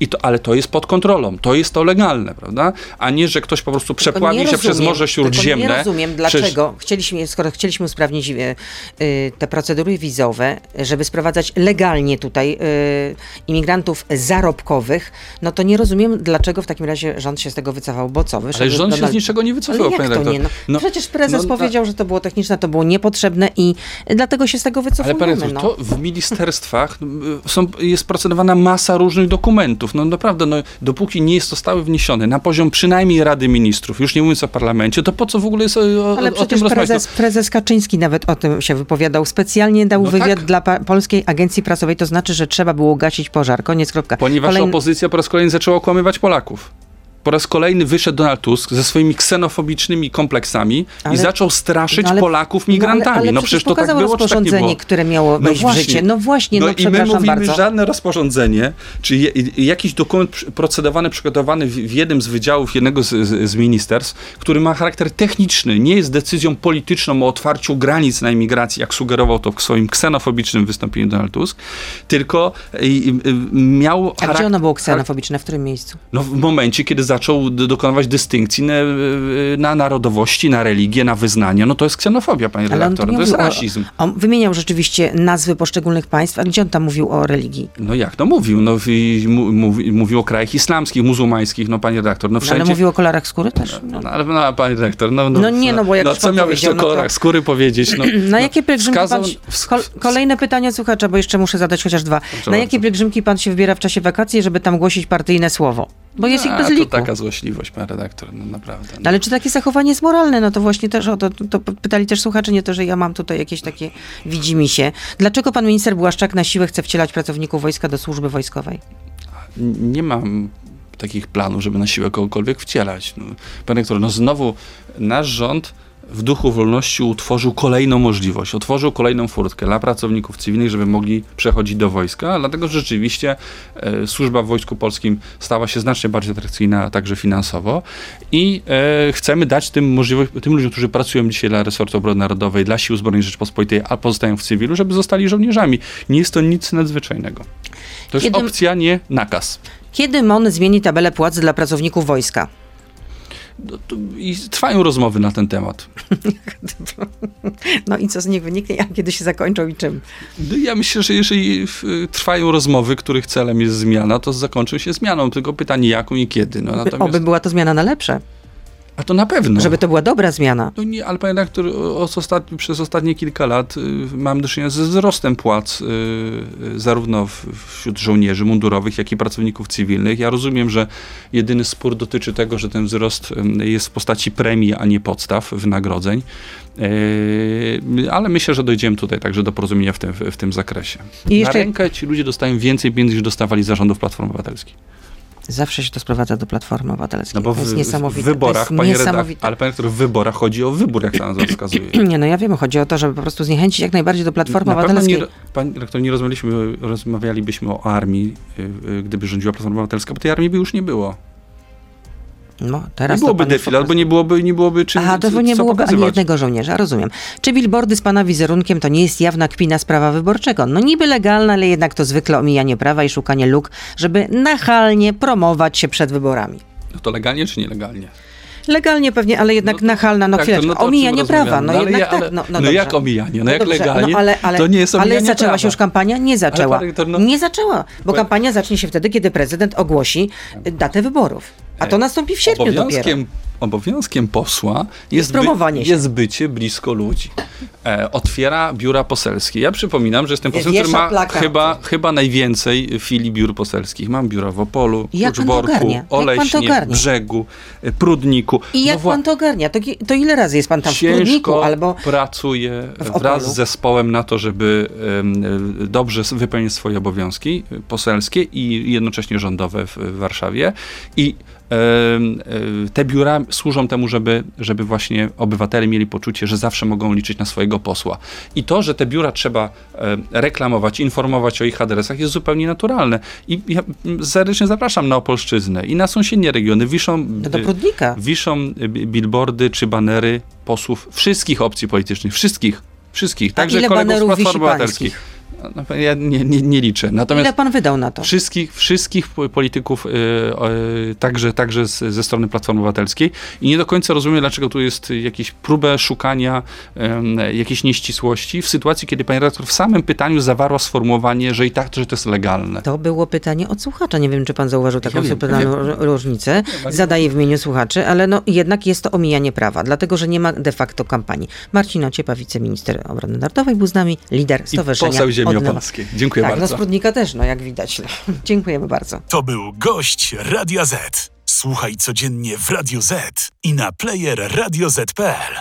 I to, ale to jest pod kontrolą, to jest to legalne, prawda? A nie, że ktoś po prostu przepławi się rozumiem, przez Morze Śródziemne. Nie rozumiem, dlaczego, Przecież... chcieliśmy, skoro chcieliśmy usprawnić y, te procedury wizowe, żeby sprowadzać legalnie tutaj y, imigrantów zarobkowych, no to nie rozumiem, dlaczego w takim razie rząd się z tego wycofał, bo co? Ale rząd Donald... się z niczego nie wycofał, Ale jak to nie? No, no, przecież prezes no, powiedział, że to było techniczne, to było niepotrzebne i dlatego się z tego wycofujemy. Ale panie, no. to w ministerstwach są, jest procedowana masa różnych dokumentów. No naprawdę, no, dopóki nie jest zostały wniesione na poziom przynajmniej Rady Ministrów, już nie mówiąc o parlamencie, to po co w ogóle jest o, Ale o przecież tym prezes, prezes Kaczyński nawet o tym się wypowiadał. Specjalnie dał no wywiad tak. dla Polskiej Agencji Prasowej, to znaczy, że trzeba było gasić pożar. Koniec, kropka. Ponieważ Kolejn... opozycja po raz kolejny zaczęła okłamywać Polaków po raz kolejny wyszedł Donald Tusk ze swoimi ksenofobicznymi kompleksami ale, i zaczął straszyć no ale, Polaków migrantami. No, ale, ale no przecież to tak było, rozporządzenie, tak które miało wejść no w życie. No właśnie, no, no i my mówimy, bardzo. żadne rozporządzenie, czy je, jakiś dokument procedowany, przygotowany w, w jednym z wydziałów jednego z, z, z, ministerstw, który ma charakter techniczny, nie jest decyzją polityczną o otwarciu granic na imigracji, jak sugerował to w swoim ksenofobicznym wystąpieniu Donald Tusk, tylko i, i, miał... A gdzie ono było ksenofobiczne? W którym miejscu? No w momencie, kiedy zaczął dokonywać dystynkcji na, na, narodowości, na religię, na wyznanie, no to jest ksenofobia, panie redaktor, to, to jest rasizm. O, on wymieniał rzeczywiście nazwy poszczególnych państw, a gdzie on tam mówił o religii? No jak to mówił? No, mówi, mówił o krajach islamskich, muzułmańskich, no panie redaktor, no wszędzie... Ale mówił o kolorach skóry też? No, no ale no, panie redaktor, no, no, no nie, no bo jak no, co miał jeszcze o no kolorach to... skóry powiedzieć? No, na jakie pielgrzymki wskazał... pan... Kolejne pytania słuchacza, bo jeszcze muszę zadać chociaż dwa. Proszę na jakie pielgrzymki pan się wybiera w czasie wakacji, żeby tam głosić partyjne słowo? Bo jest ich bez liku. to taka złośliwość, pan redaktor, no naprawdę. No. Ale czy takie zachowanie jest moralne? No to właśnie też o to, to pytali też słuchacze, nie to, że ja mam tutaj jakieś takie widzimy się. Dlaczego pan minister Błaszczak na siłę chce wcielać pracowników wojska do służby wojskowej? Nie mam takich planów, żeby na siłę kogokolwiek wcielać. No, pan redaktor, no znowu nasz rząd w duchu wolności utworzył kolejną możliwość, otworzył kolejną furtkę dla pracowników cywilnych, żeby mogli przechodzić do wojska, dlatego że rzeczywiście e, służba w Wojsku Polskim stała się znacznie bardziej atrakcyjna także finansowo i e, chcemy dać tym możliwość, tym ludziom, którzy pracują dzisiaj dla resortu obrony narodowej, dla Sił Zbrojnych Rzeczpospolitej, a pozostają w cywilu, żeby zostali żołnierzami. Nie jest to nic nadzwyczajnego. To jest Kiedy... opcja, nie nakaz. Kiedy MON zmieni tabelę płac dla pracowników wojska? No, I trwają rozmowy na ten temat. No i co z nich wyniknie, a kiedy się zakończą i czym? No ja myślę, że jeżeli trwają rozmowy, których celem jest zmiana, to zakończą się zmianą. Tylko pytanie jaką i kiedy. No, natomiast... Oby była to zmiana na lepsze. A to na pewno. Żeby to była dobra zmiana. No nie, ale panie redaktor, ostatni, przez ostatnie kilka lat y, mam do czynienia ze wzrostem płac y, y, zarówno w, wśród żołnierzy mundurowych, jak i pracowników cywilnych. Ja rozumiem, że jedyny spór dotyczy tego, że ten wzrost y, jest w postaci premii, a nie podstaw, wynagrodzeń. Y, ale myślę, że dojdziemy tutaj także do porozumienia w tym, w tym zakresie. I jeszcze... Na rękę ci ludzie dostają więcej pieniędzy niż dostawali zarządów Platformy Obywatelskiej. Zawsze się to sprowadza do Platformy Obywatelskiej. No bo w, to jest niesamowite. W wyborach, panie niesamowite. ale panie w wyborach chodzi o wybór, jak ta nazwa wskazuje. nie, no ja wiem, chodzi o to, żeby po prostu zniechęcić jak najbardziej do Platformy Na Obywatelskiej. Nie, panie rektor, nie rozmawialiśmy, rozmawialibyśmy o armii, y, y, gdyby rządziła Platforma Obywatelska, bo tej armii by już nie było. No, teraz nie byłoby defilat, albo nie byłoby, nie byłoby czym Aha, to nie byłoby pokazywać. ani jednego żołnierza, rozumiem. Czy billboardy z pana wizerunkiem to nie jest jawna kpina z prawa wyborczego? No niby legalne, ale jednak to zwykle omijanie prawa i szukanie luk, żeby nachalnie promować się przed wyborami. No to legalnie czy nielegalnie? Legalnie pewnie, ale jednak no to, nachalna, no tak, chwileczkę. No omijanie prawa, no, no jednak ja, ale, tak. No, no, no jak omijanie? No, no jak dobrze, legalnie? No, ale, ale, to nie jest omijanie Ale zaczęła prawa. się już kampania? Nie zaczęła. No- nie zaczęła, bo kampania zacznie się wtedy, kiedy prezydent ogłosi datę wyborów. A to nastąpi w sierpniu dopiero obowiązkiem posła jest, by, jest bycie blisko ludzi. E, otwiera biura poselskie. Ja przypominam, że jestem posłem, który ma chyba, chyba najwięcej filii biur poselskich. Mam biura w Opolu, Uczborku, Oleśnie, Brzegu, e, Prudniku. I jak no, pan to ogarnia? To, to, ile razy jest pan tam w Prudniku albo pracuję wraz z zespołem na to, żeby um, dobrze wypełnić swoje obowiązki poselskie i jednocześnie rządowe w, w Warszawie. I te biura służą temu, żeby, żeby właśnie obywatele mieli poczucie, że zawsze mogą liczyć na swojego posła. I to, że te biura trzeba reklamować, informować o ich adresach jest zupełnie naturalne. I ja serdecznie zapraszam na Opolszczyznę i na sąsiednie regiony. Wiszą, do Prudnika. wiszą billboardy czy banery posłów wszystkich opcji politycznych, wszystkich, wszystkich, także kolegów z Platformy Obywatelskiej. No, ja nie, nie, nie, liczę. Natomiast Ile pan wydał na to? Wszystkich, wszystkich polityków, yy, także, także z, ze strony Platformy Obywatelskiej. I nie do końca rozumiem, dlaczego tu jest jakieś próbę szukania yy, jakiejś nieścisłości w sytuacji, kiedy pani redaktor w samym pytaniu zawarła sformułowanie, że i tak, że to jest legalne. To było pytanie od słuchacza. Nie wiem, czy pan zauważył taką ja subtelną różnicę. Zadaję w imieniu słuchaczy, ale no, jednak jest to omijanie prawa, dlatego, że nie ma de facto kampanii. Marcin Ociepa, wiceminister obrony narodowej, był z nami, lider stowarzyszenia ziemi opolskiej. Dziękuję tak, bardzo. Tak, no Sprudnika też, no jak widać. Dziękujemy bardzo. To był gość Radia Z. Słuchaj codziennie w Radio Z i na player radioz.pl.